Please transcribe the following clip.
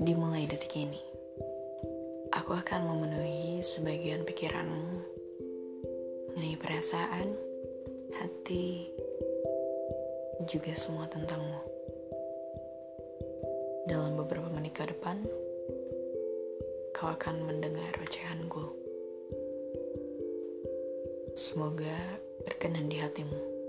Dimulai detik ini, aku akan memenuhi sebagian pikiranmu mengenai perasaan, hati, juga semua tentangmu. Dalam beberapa menit ke depan, kau akan mendengar ocehanku. Semoga berkenan di hatimu.